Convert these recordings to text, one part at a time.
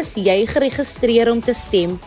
Is jy geregistreer om te stem?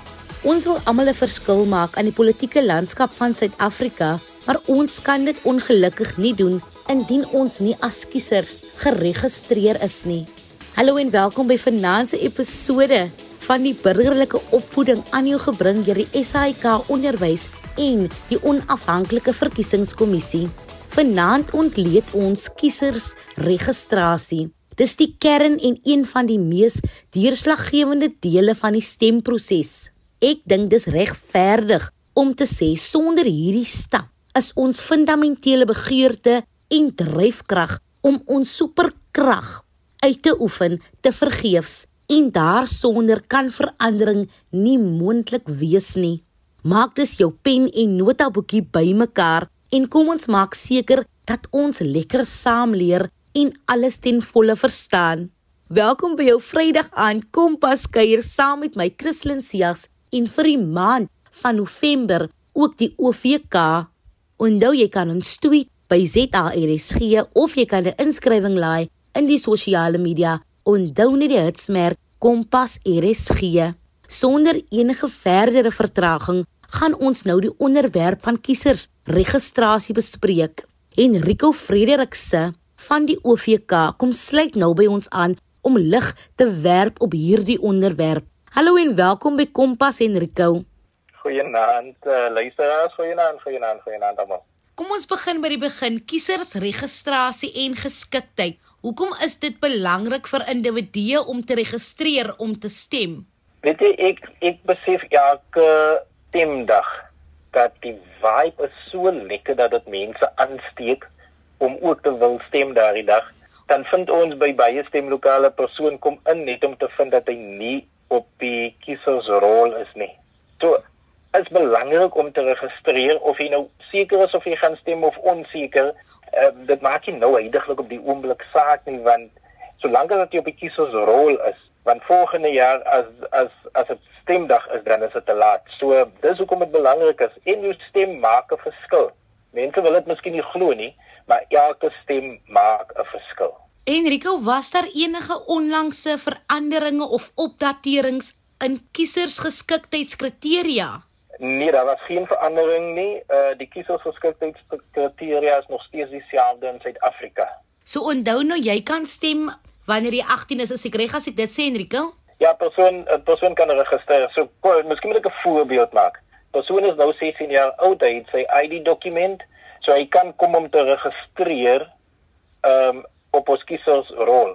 Ons wil almal 'n verskil maak aan die politieke landskap van Suid-Afrika, maar ons kan dit ongelukkig nie doen indien ons nie as kiesers geregistreer is nie. Hallo en welkom by Finansie episode van die burgerlike opvoeding aan jou gebring deur die SAIK Onderwys en die Onafhanklike Verkiesingskommissie. Vanaand ontleed ons kiesers registrasie. Dis die kern en een van die mees deurslaggewende dele van die stemproses. Ek dink dis regverdig om te sê sonder hierdie stap is ons fundamentele begeerte en dryfkrag om ons superkrag uit te oefen te vergeefs en daarsonder kan verandering nie moontlik wees nie. Maak dus jou pen en notaboekie bymekaar en kom ons maak seker dat ons lekker saam leer en alles ten volle verstaan. Welkom by jou Vrydag aan Kompas kuier saam met my Christlyn Cias en vir die maand van November ook die OVK. Onthou jy kan ons tweet by ZARSG of jy kan 'n inskrywing laai in die sosiale media onthou net die hitsmerk Kompas RSG. Sonder enige verdere vertraging gaan ons nou die onderwerp van kiesers registrasie bespreek. Enrico Frederikse van die OVK kom sluit nou by ons aan om lig te werp op hierdie onderwerp. Hallo en welkom by Kompas Enrico. Goeienaand, uh, luisteraars, goeienaand, goeienaand, goeienaand almal. Kom ons begin by die begin. Kiesersregistrasie en geskiktheid. Hoekom is dit belangrik vir individue om te registreer om te stem? Weet jy ek ek besef elke stemdag dat die vibe is so lekker dat dit mense aansteek om ook te wil stem daardie dag. Dan vind ons by baie stemlokale persoon kom in net om te vind dat hy nie op die kiesersrol is nie. So is belangrik om te registreer of jy nou seker is of jy gaan stem of onseker uh, dit maak nie nou heidaglik op die oomblik saak nie want solank as jy op die kiesersrol is want volgende jaar as as as dit stemdag is dan is dit te laat. So dis hoekom dit belangrik is en jou stem maak 'n verskil. Mense wil dit miskien nie glo nie, maar elke stem maak 'n verskil. Enrico, was daar enige onlangse veranderinge of opdaterings in kiesersgeskiktheidskriteria? Nee, daar was geen verandering nie. Uh die kiesersgeskiktheidskriteria is nog steeds dieselfde in Suid-Afrika. So onthou nou jy kan stem wanneer jy 18 is, as ek reg as ek dit sê Enrico? Ja, persoon 'n persoon kan registreer. So miskien moet ek 'n voorbeeld maak. Persoon is nou 16 jaar oud, hy het sy ID dokument, so hy kan kom om te registreer ehm um, op ons kiesersrol.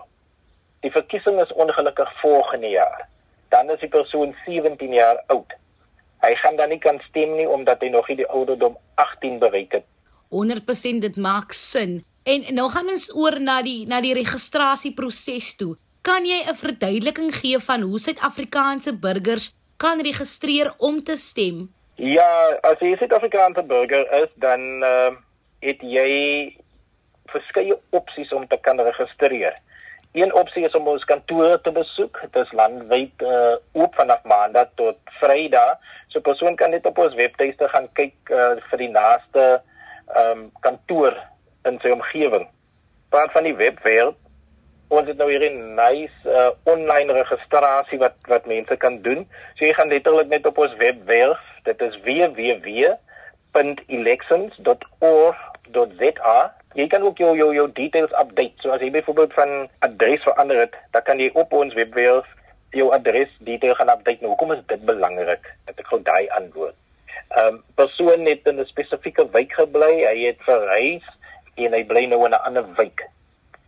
Die verkiesing is ongelukkig volgende jaar. Dan is die persoon 17 jaar oud hy gaan dan nie kan stem nie omdat hy nog nie die ouderdom 18 bereik het. 100% dit maak sin. En nou gaan ons oor na die na die registrasieproses toe. Kan jy 'n verduideliking gee van hoe Suid-Afrikaanse burgers kan registreer om te stem? Ja, as jy 'n Suid-Afrikaanse burger is, dan uh, het jy verskeie opsies om te kan registreer. Een opsie is om ons kantore te besoek. Dit is landwyd uh, oop vanaf Maandag tot Vrydag. So persoon kan net op ons webtuiste gaan kyk uh, vir die naaste um, kantoor in sy omgewing. Praat van die webwerf. Ons het nou hier 'n nice uh, online registrasie wat wat mense kan doen. So jy gaan letterlik net op ons webwerf. Dit is www.elections.org.za jy kan ook jou jou jou details update. So as jy byvoorbeeld van adres verander het, dan kan jy op ons webwerf jou adres detail gaan update. Nou, hoekom is dit belangrik? Dat ek gou daai antwoord. Ehm um, persoon het in 'n spesifieke wijk gebly, hy het verhuis en hy bly nou in 'n ander wijk.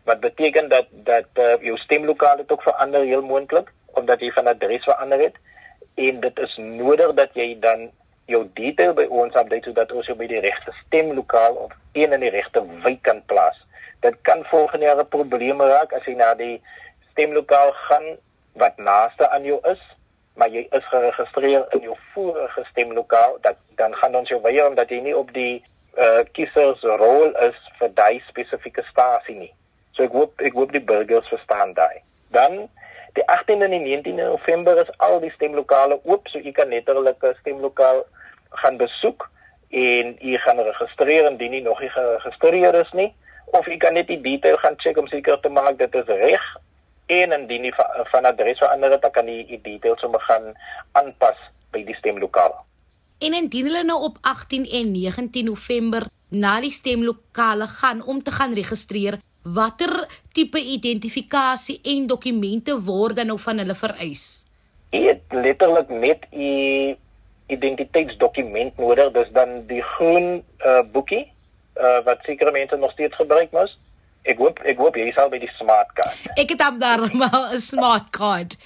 Wat beteken dat dat uh, jou stemlokaal het ook verander heel moontlik omdat jy van adres verander het en dit is nodig dat jy dan jou detail by ons update sodat ons jou by die regte stemlokaal of een in die regte wijk kan plaas. Dit kan volgende jaar 'n probleem raak as jy na die stemlokaal gaan wat naaste aan jou is, maar jy is geregistreer in jou vorige stemlokaal, dat dan gaan ons jou weier omdat jy nie op die uh, kiesersrol is vir daai spesifieke stasie nie. So ek hoop ek hoop die burgers verstaan daai. Dan die 18de en die 19de November is al die stemlokale oop, so jy kan letterlik 'n stemlokaal gaan besoek en jy gaan registreer indien jy nog nie geregistreer is nie of jy kan net die detail gaan check om seker te maak dit is reg En indien die van adres verander het, dan kan die details sommer gaan aanpas by die stemlokaal. En indien hulle nou op 18 en 19 November na die stemlokale gaan om te gaan registreer, watter tipe identifikasie en dokumente word dan nou van hulle vereis? Jy het letterlik net 'n identiteitsdokument nodig, dis dan die groen uh, boekie uh, wat sekere mense nog steeds gebruik mos. Ek hoop ek hoop jy sal by die smart card. Ek het daar maar 'n smart card.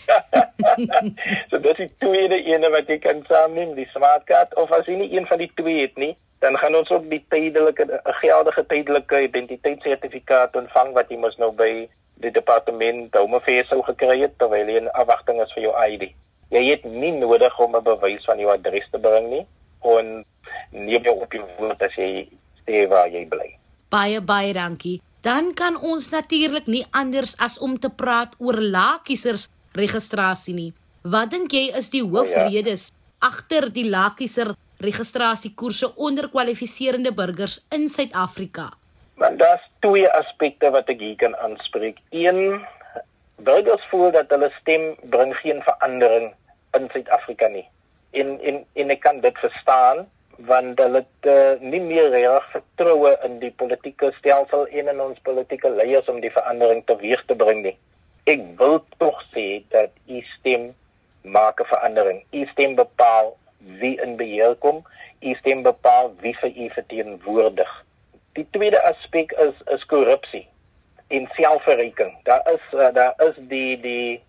so dit is die tweede ene wat jy kan saamneem, die smart card of as jy nie een van die twee het nie, dan gaan ons ook die tydelike 'n geldige tydelike identiteitssertifikaat ontvang wat jy mos nou by die departement Home Affairs sou gekry het terwyl jy in afwagting is vir jou ID. Jy het nie nodig om 'n bewys van jou adres te bring nie en neem jou op jou woord as jy sê waar jy bly. Baie baie dankie. Dan kan ons natuurlik nie anders as om te praat oor laakiesers registrasie nie. Wat dink jy is die hoofredes oh, ja. agter die laakieser registrasiekoerse onder kwalifiserende burgers in Suid-Afrika? Want daar's twee aspekte wat ek hier kan aanspreek. Een, burgers voel dat hulle stem bring geen verandering in Suid-Afrika nie. En en en ek kan dit verstaan want hulle het uh, nie meer reg vertroue in die politieke stelsel en in ons politieke leiers om die verandering teweeg te bring nie. Ek wil tog sê dat u stem maak 'n verandering. U stem bepaal wie in beheer kom, u stem bepaal wie vir u verteenwoordig. Die tweede aspek is is korrupsie en selfverryking. Daar is uh, daar is die die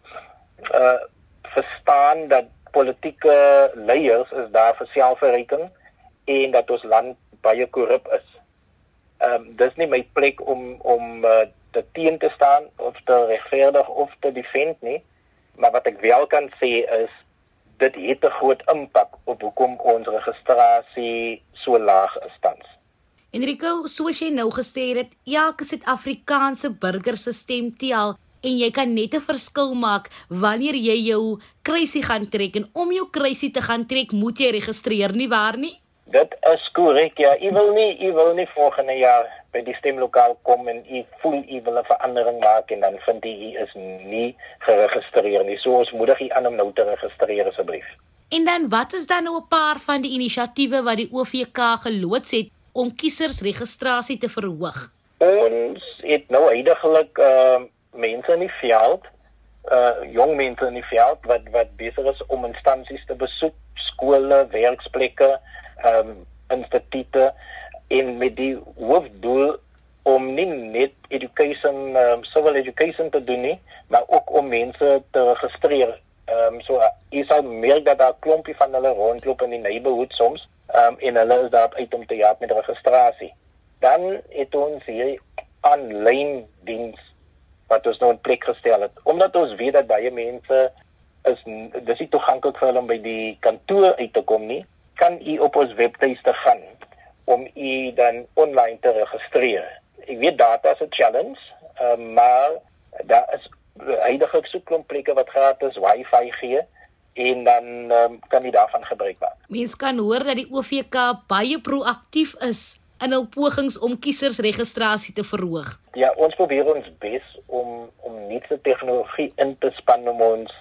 uh verstaan dat politieke leiers is daar vir selfverryking en dat ons land baie korrup is. Ehm um, dis nie my plek om om uh, te teen te staan of te regverdig of te defend nie, maar wat ek wel kan sê is dit het 'n groot impak op hoekom ons registrasie so laag is tans. Enrico, soos jy nou gesê het, elke Suid-Afrikaanse burger se stem tel en jy kan net 'n verskil maak wanneer jy jou kruisie gaan trek en om jou kruisie te gaan trek, moet jy registreer nie waar nie? Dit is korrek. Ja, u wil nie u wil nie volgende jaar by die stemlokaal kom en u voel u wil 'n verandering maak en dan vind u u is nie geregistreer nie. So ons moedig u aan om nou te registreer asseblief. En dan wat is dan nou 'n paar van die inisiatiewe wat die OVK geloods het om kiesersregistrasie te verhoog? Ons het nou heidaglik uh mense in die veld, uh jong mense in die veld wat wat besig is om instansies te besoek, skole, werksplekke ehm um, instituie en met die hoofdoel om nie net education um, civil education te doen nie, maar ook om mense te registreer. Ehm um, so is al meer dat daar klompie van hulle rondloop in die neighborhood soms ehm um, en hulle is daar uit om te help met registrasie. Dan het ons hier aanlyn diens wat ons nou in plek gestel het. Omdat ons weet dat baie mense is dis nie toeganklik vir hulle om by die kantoor uit te kom nie kan u op ons webtuiste gaan om u dan online te registreer. Ek weet data is 'n challenge, uh, maar daar is heidaglik so komplekke wat gratis wifi gee en dan um, kan jy daarvan gebruik maak. Mense kan hoor dat die OVK baie proaktief is in hul pogings om kiesersregistrasie te verhoog. Ja, ons probeer ons bes om om nuwe tegnologie in te span om ons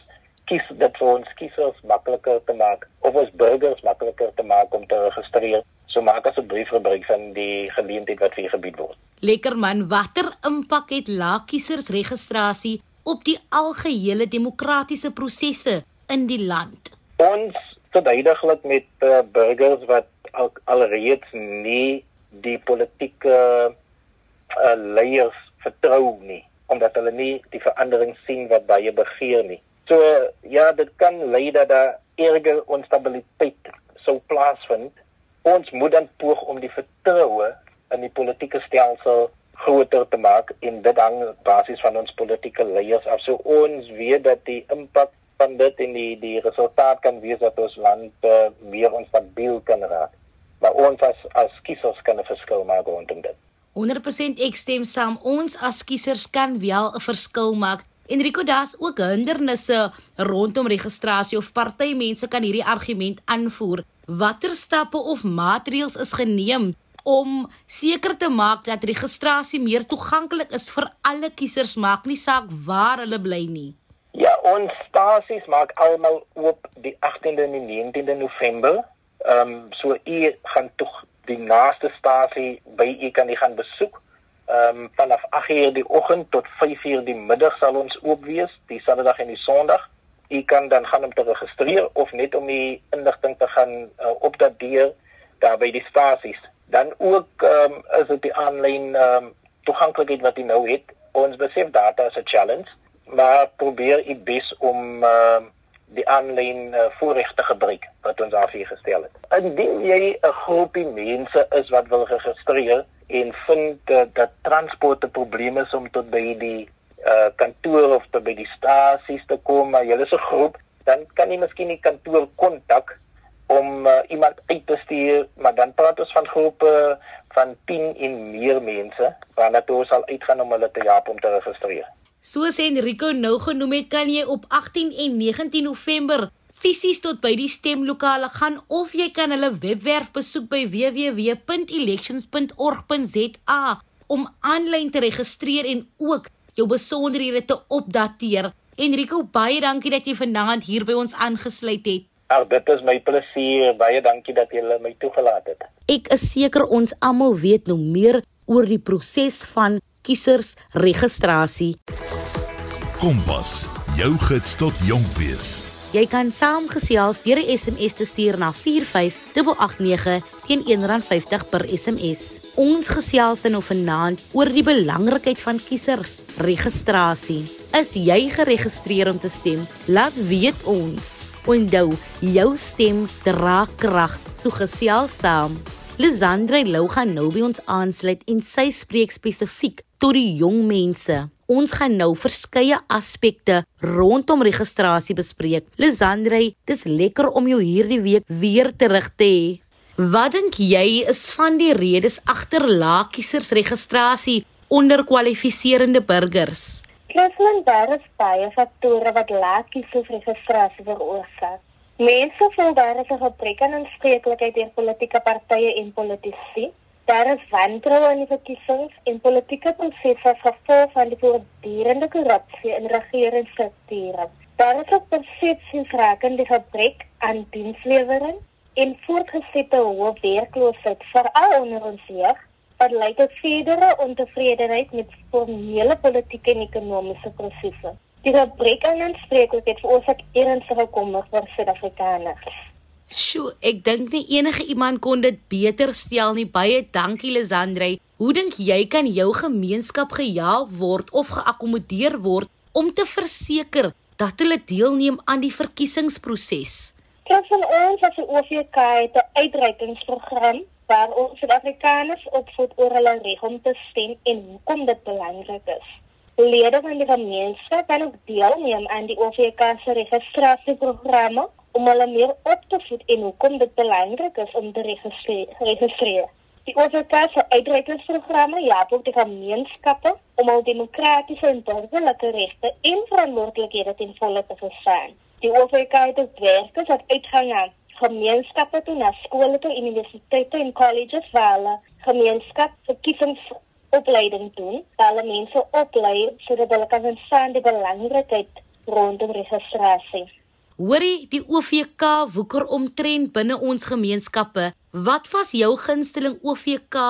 kies dit vir ons kiesers makliker te maak of ons burgers makliker te maak om te registreer. So maak asseblief gebruik van die geleentheid wat vir gebied word. Lekker man, watter impak het lae kiesersregistrasie op die algehele demokratiese prosesse in die land? Ons verduidelik met uh, burgers wat al, alreeds nie die politieke uh, leiers vertrou nie omdat hulle nie die verandering sien wat baie begeer nie. So ja, dit kan lei dat daar erge onstabiliteit sou plaasvind. Ons moet dan poog om die vertroue in die politieke stelsel groter te maak en dit hang basies van ons politieke leiers af. So ons weet dat die impak van dit en die die resultaat kan wees dat ons land uh, meer onstabiel kan raak. Maar ons as as kiesers kan 'n verskil maak rondom dit. 100% ek stem saam. Ons as kiesers kan wel 'n verskil maak. Enrico das ook hindernisse rondom registrasie of party mense kan hierdie argument aanvoer. Watter stappe of maatreëls is geneem om seker te maak dat registrasie meer toeganklik is vir alle kiesers, maak nie saak waar hulle bly nie. Ja, ons stasies maak almal oop die 18de en 19de November. Ehm um, so u gaan tog die naaste stasie by u kan u gaan besoek. Ehm um, vanaf 8:00 die oggend tot 5:00 die middag sal ons oop wees, die Saterdag en die Sondag. U kan dan gaan om te registreer of net om die inligting te gaan uh, opdateer daar by die stasies. Dan ook um, is dit die aanlyn um, toeganklikheid wat u nou het. Ons besef data is 'n challenge, maar probeer u bes om uh, die aanlyn uh, voorregte gebruik wat ons af hier gestel het. Indien jy 'n groepie mense is wat wil registreer en vind uh, dat transport 'n probleem is om tot by die uh, kantoor of tot by die stasies te kom, maar jy is 'n groep, dan kan jy miskien die kantoor kontak om uh, iemand uit te stuur, maar dan praat ons van groepe van 10 en meer mense waarna toe sal uitgaan om hulle te help om te registreer. Soos Enrico nou genoem het, kan jy op 18 en 19 November fisies tot by die stemlokale gaan of jy kan hulle webwerf besoek by www.elections.org.za om aanlyn te registreer en ook jou besonderhede te opdateer. Enrico, baie dankie dat jy vanaand hier by ons aangesluit het. Ag, dit is my plesier. Baie dankie dat jy my toegelaat het. Ek is seker ons almal weet nou meer oor die proses van kiesersregistrasie. Kompas, jou gids tot jonk wees. Jy kan saamgesels deur 'n SMS te stuur na 45889 teen R1.50 per SMS. Ons gesels dan nou vanaand oor die belangrikheid van kiesersregistrasie. Is jy geregistreer om te stem? Laat weet ons. Onthou, jou stem dra krag. So gesels saam. Lisandre Lou gaan nou by ons aansluit en sy spreek spesifiek tot die jong mense. Ons gaan nou verskeie aspekte rondom registrasie bespreek. Lisandre, dis lekker om jou hierdie week weer terug te hê. Wat dink jy is van die redes agter laakiesersregistrasie onder kwalifiserende burgers? Klein daar is baie faktore wat laakiesersregistrasie veroorsaak. Mense voel daar is 'n gebrek aan inspreeklikheid deur politieke partye en politici. Daar is wantroue in die verkiesings en politieke prosesse as gevolg van die voortdurende korrupsie in regeringsstrukture. Daar is ook persepsies rakende gebrek aan dienslewering en voortgesette hoë werkloosheid veral onder ons jeug lei tot verdere ontevredenheid met formele politieke en ekonomiese prosesse. Die gebrek aan inspreeklikheid veroorsaak ernstige kommer vir Suid-Afrikaners. Sjoe, ek dink nie enige iemand kon dit beter stel nie. Baie dankie Lisandre. Hoe dink jy kan jou gemeenskap gehelp word of geakkommodeer word om te verseker dat hulle deelneem aan die verkiesingsproses? Ons van ons as 'n OVK het 'n uitreikingsprogram waar ons Suid-Afrikaners opvoed oor hulle reg om te stem en hoekom dit belangrik is. Lede van die gemeenskap kan ook deelneem aan die OVK se registrasieprogramme om hulle meer op te voed en hoekom dit belangrik is om te registreer. Die OVK se uitreikingsprogramme help ook die gemeenskappe om al demokratiese en burgerlike regte en verantwoordelikhede ten volle te verstaan. Die OVK het werkers wat uitgang aan gemeenskappe toe na skole toe, universiteite en colleges waar hulle gemeenskap verkiesings opleiding doen, hulle mense oplei sodat hulle kan verstaan die belangrikheid rondom registrasie. Hoorie, die OVK woeker omtrent binne ons gemeenskappe. Wat was jou gunsteling OVK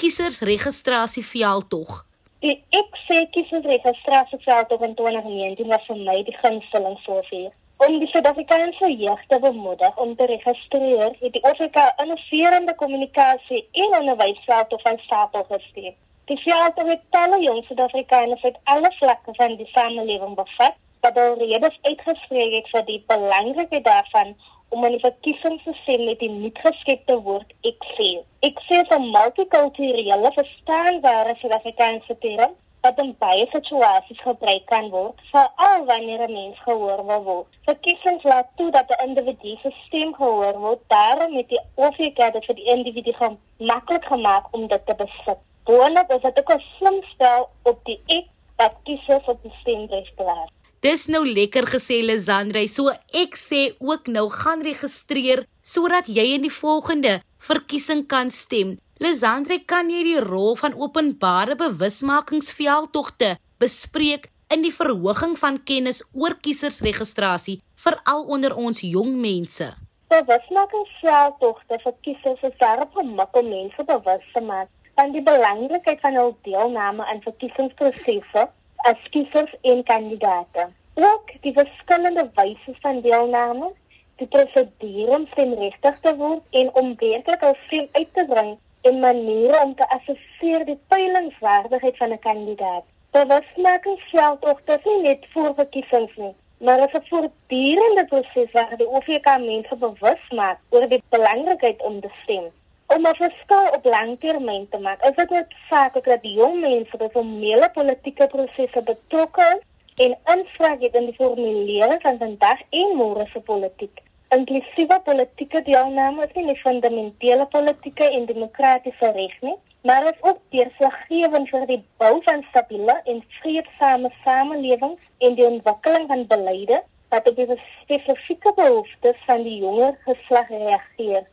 kiesersregistrasie veldtog? Die ek sê kiesersregistrasie veldtog in 2019 was vir my die gunsteling soviel. Om die Suid-Afrikaanse jeug te bemoedig om te registreer, het die 'n innoverende kommunikasie en onderwysveldtog van stapel gesteek. Die veldtog het talle jong Suid-Afrikaners uit alle vlakke van die samelewing bevat, wat alreeds uitgespreek het vir die belangrikheid daarvan om in die verkiesingsstelsel met die nuutgeskepte woord ek sê. Ek sê van multikulturele verstaanbare Suid-Afrikaanse term wat in baie situasies gebruik kan word, veral wanneer 'n mens gehoor wil word. Verkiesings laat toe dat 'n individu se stem gehoor word, daarom het die OVK dit vir die individu maklik gemaak om dit te besit. Boonop is dit ook 'n slim spel op die ek wat kiesers op die stembrief plaas. Dis nou lekker gesê Lisandre. So ek sê ook nou gaan registreer sodat jy in die volgende verkiesing kan stem. Lisandre, kan jy die rol van openbare bewusmakingsveldtogte bespreek in die verhoging van kennis oor kiesersregistrasie veral onder ons jong mense? Bewusmakingsveldtogte vir kiesers is daarop gemik om mense bewus te maak van die belangrikheid van hul deelname aan verkiesingsprosesse as kiesers en kandidaate. Ook die verskillende wyse van deelname, die prosedure om stemregtig te word en om werklik al stem uit te bring en maniere om te assesseer die peilingswaardigheid van 'n kandidaat. Bewusmakingsveldtogte is nie net voor verkiesings nie, maar dit is 'n voortdurende proses waar die OVK mense bewus maak oor die belangrikheid om te stem. Om 'n verskil op langtermyn te maak, is dit noodsaaklik dat jong mense by formele politieke prosesse betrokke is en invloed het in die formulering van vandag en môre se politiek. Inklusiewe politieke deelname is nie net fundamentele politieke en demokratiese reg nie, maar is ook deurslaggewend vir die bou van stabiele en vreedsame samelewings en die ontwikkeling van beleide wat op die spesifieke behoeftes van die jonger geslag reageer.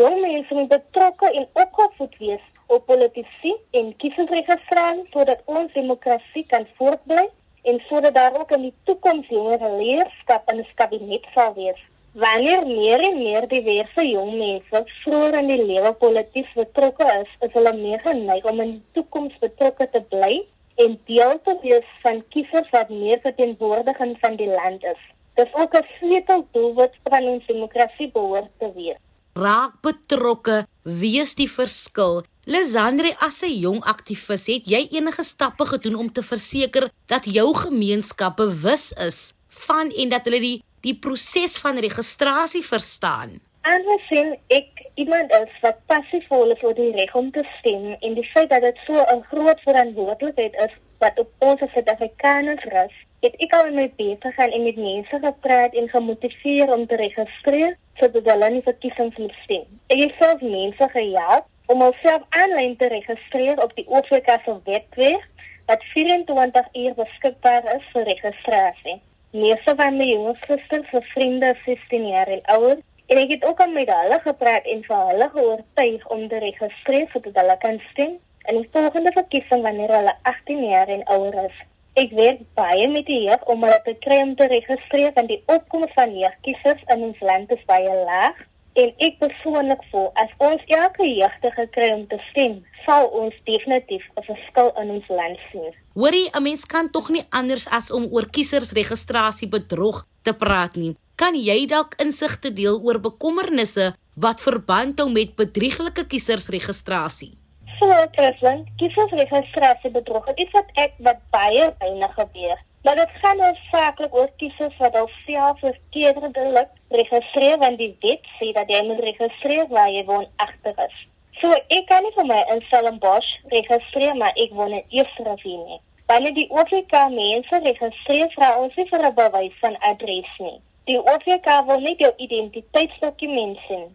Jong mense moet betrokke en opgevoed wees op politisie en kiesersregistrasie sodat ons demokrasie kan voortbly en sodat daar ook in die toekoms jonger leierskap in die kabinet sal wees. Wanneer meer en meer diverse jong mense vroeër in die lewe politiek betrokke is, is hulle meer geneig om in die toekoms betrokke te bly en deel te wees van kiesers wat meer verteenwoordigend van die land is. Dit is ook 'n sleuteldoelwit van ons demokrasie behoort te wees. Raak betrokke, wees die verskil. Lisandre as 'n jong aktivis, het jy enige stappe gedoen om te verseker dat jou gemeenskap bewus is van en dat hulle die die proses van registrasie verstaan? Andersien ek iemand is wat passief voel vir die reg om te stem en die feit dat dit so 'n groot verantwoordelikheid is wat op ons as Suid-Afrikaners rus, het ek al met beter gaan en met mense gepraat en gemotiveer om te registreer sodat hulle nie verkiesings moet stem. Ek het self mense gehelp om homself aanlyn te registreer op die OVK se webwerf wat 24 uur beskikbaar is vir registrasie. Meeste van my jonge susters en vriende is 16 jaar en ouer en ek het ook al met hulle gepraat en vir hulle geoortuig om te registreer sodat hulle kan stem in die volgende verkiesing wanneer hulle 18 jaar en ouer is. Ek werk baie met die jeug om hulle te kry om te registreer want die opkomste van jeugkiesers in ons land is baie laag En ek persoonlik voel as ons elke jeugdige kry om te stem, sal ons definitief 'n verskil in ons land sien. Hoorie, 'n mens kan tog nie anders as om oor kiesersregistrasie bedrog te praat nie. Kan jy dalk insigte deel oor bekommernisse wat verband hou met bedrieglike kiesersregistrasie? So, president, kiesersregistrasie bedrog, dit is wat ek wat baie weinig gebeur. Maar dit gaan hoofsaaklik oor kiesers wat alself verkeerdelik registreer want die wet sê dat jy moet registreer waar jy woonagtig is. So ek kan nie vir my in Stellenbosch registreer maar ek woon in Eersterivier. Wanneer die OVK mense registreer vra ons nie vir 'n bewys van adres nie. Die OVK wil net jou identiteitsdokument sien.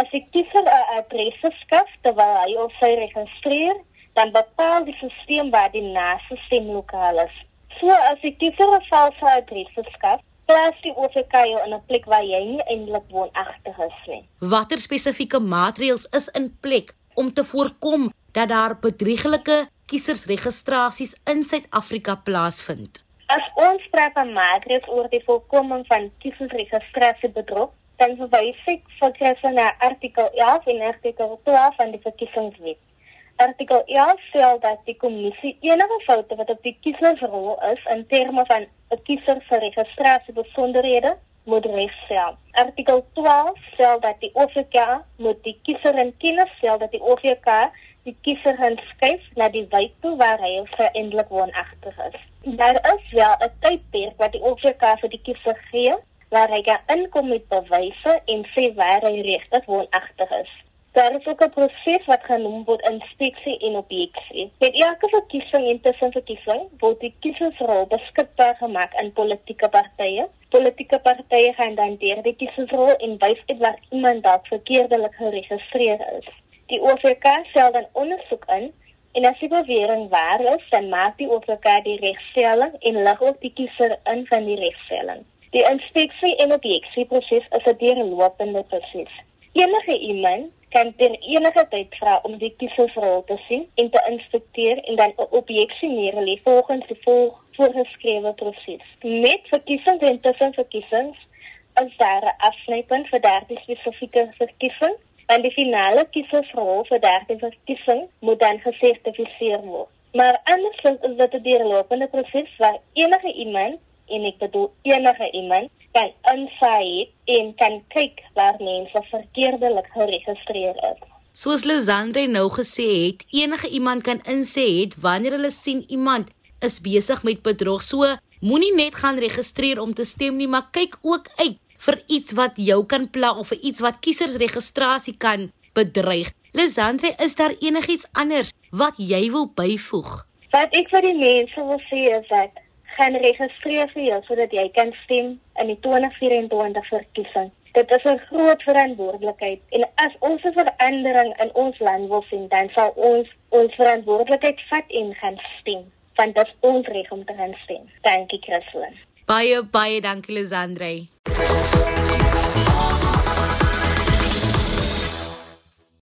As ek kiezer 'n adres skaf terwyl hy of sy registreer, dan bepaal die stelsel waar die naaste stemlokaal is. So as ek die vir 'n valse adres verskaf, plaas die OVK jou in 'n plek waar jy nie eintlik woonagtig is nie. Watter spesifieke maatreëls is in plek om te voorkom dat daar bedrieglike kiesersregistrasies in Suid-Afrika plaasvind? As ons praat van maatreëls oor die voorkoming van kiesersregistrasie bedrog, dan verwys ek vir krese na artikel 11 en artikel 12 van die verkiesingswet. Artikel 11 stel dat die kommissie enige foute wat op die kiesersrol is in terme van 'n kiezer se registrasie besonderhede moet regstel. Artikel 12 stel dat die OVK moet die kiezer in kennis stel dat die OVK die kiezer gaan skuif na die wijk toe waar hy vereindelik woonagtig is. Daar is wel 'n tydperk wat die OVK vir die kiezer gee waar hy kan inkom met bewyse en sê waar hy regtig woonagtig is. Daar is ook 'n proses wat genoem word inspeksie en objeksie. Met elke verkiesing en tussenverkiesing word die kiesersrol beskikbaar gemaak aan politieke partye. Politieke partye gaan dan deur die kiesersrol en wys uit waar iemand dalk verkeerdelik geregistreer is. Die OVK stel dan ondersoek in en as die bewering waar is, dan maak die OVK die regstelling en lig ook die kiezer in van die regstelling. Die inspeksie en objeksie proses is 'n deurlopende proses. Enige iemand kan ter enige tyd vra om die kiesersrol te sien en te inspekteer en dan 'n objeksie volgens die vol voorgeskrewe proses. Met verkiesings en tussen verkiesings is daar 'n afsnypunt vir daardie spesifieke verkiesing en die finale kiesersrol vir daardie verkiesing moet dan gesertifiseer word. Maar anders is dit 'n deurlopende proses waar enige iemand en ek bedoel enige iemand kan insaai en kan kyk waar mense verkeerdelik geregistreer is. Soos Lisandre nou gesê het, enige iemand kan insê het wanneer hulle sien iemand is besig met bedrog. So moenie net gaan registreer om te stem nie, maar kyk ook uit vir iets wat jou kan pla of vir iets wat kiesersregistrasie kan bedreig. Lisandre, is daar enigiets anders wat jy wil byvoeg? Wat ek vir die mense wil sê is dat gaan registreer vir jou sodat jy kan stem in die 2024 verkiesing. Dit is 'n groot verantwoordelikheid en as ons 'n verandering in ons land wil sien, dan sal ons ons verantwoordelikheid vat en gaan stem. Want dit is ons reg om te gaan stem. Dankie, Christlyn. Baie baie dankie, Lisandre.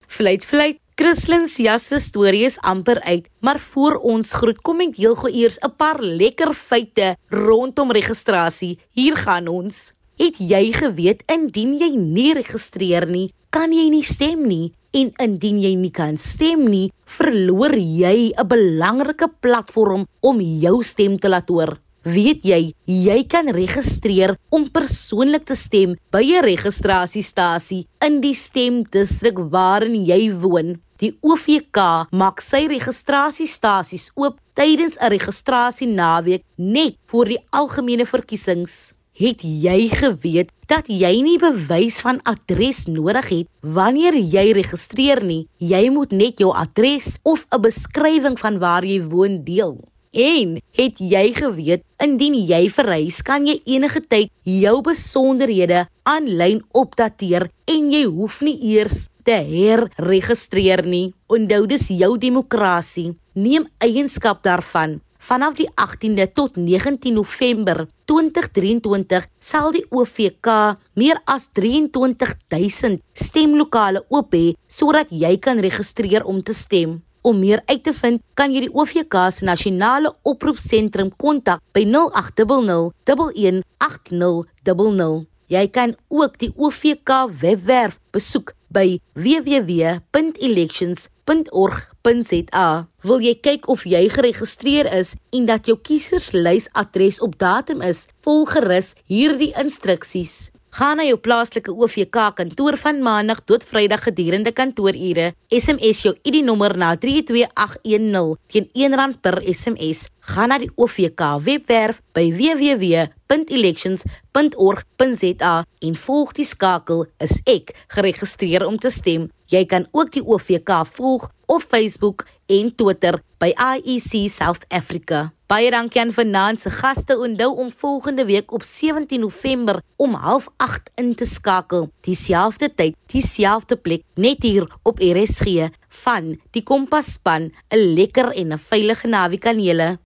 Fluit fluit Christlyn se storie is amper uit, maar voor ons groet kom ek deel gou eers 'n paar lekker feite rondom registrasie. Hier gaan ons. Het jy geweet indien jy nie registreer nie, kan jy nie stem nie en indien jy nie kan stem nie, verloor jy 'n belangrike platform om jou stem te laat hoor. Weet jy, jy kan registreer om persoonlik te stem by 'n registrasiestasie in die stemdistrik waarin jy woon. Die OVK maak sy registrasiestasies oop tydens 'n registrasienaweek net voor die algemene verkiesings. Het jy geweet dat jy nie bewys van adres nodig het wanneer jy registreer nie? Jy moet net jou adres of 'n beskrywing van waar jy woon deel. En het jy geweet indien jy verhuis, kan jy enige tyd jou besonderhede aanlyn opdateer en jy hoef nie eers te herregistreer nie. Onthou dis jou demokrasie. Neem eienaarskap daarvan. Vanaf die 18de tot 19 November 2023 sal die OVK meer as 23000 stemlokale oop hê sodat jy kan registreer om te stem. Om meer uit te vind, kan jy die OVK se nasionale oproepsentrum kontak by 0800 118000. Jy kan ook die OVK webwerf besoek by www.elections.org.za. Wil jy kyk of jy geregistreer is en dat jou kieserslys-adres op datum is, volg gerus hierdie instruksies. Gaan na jou plaaslike OVK kantoor van Maandag tot Vrydag gedurende kantoorure. SMS jou ID-nommer na 32810 teen R1 per SMS. Gaan na die OVK webwerf by www.elections.org.za en volg die skakel is ek geregistreer om te stem. Jy kan ook die OVK volg op Facebook en Twitter by IEC South Africa. Baie dankie aan vanaand se gaste. Onthou om volgende week op 17 November om 08:30 in te skakel. Dieselfde tyd, dieselfde plek, net hier op RSG van die Kompas span, 'n lekker en 'n veilige naweek aan julle.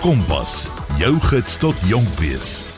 Kompas, jou gids tot jonk wees.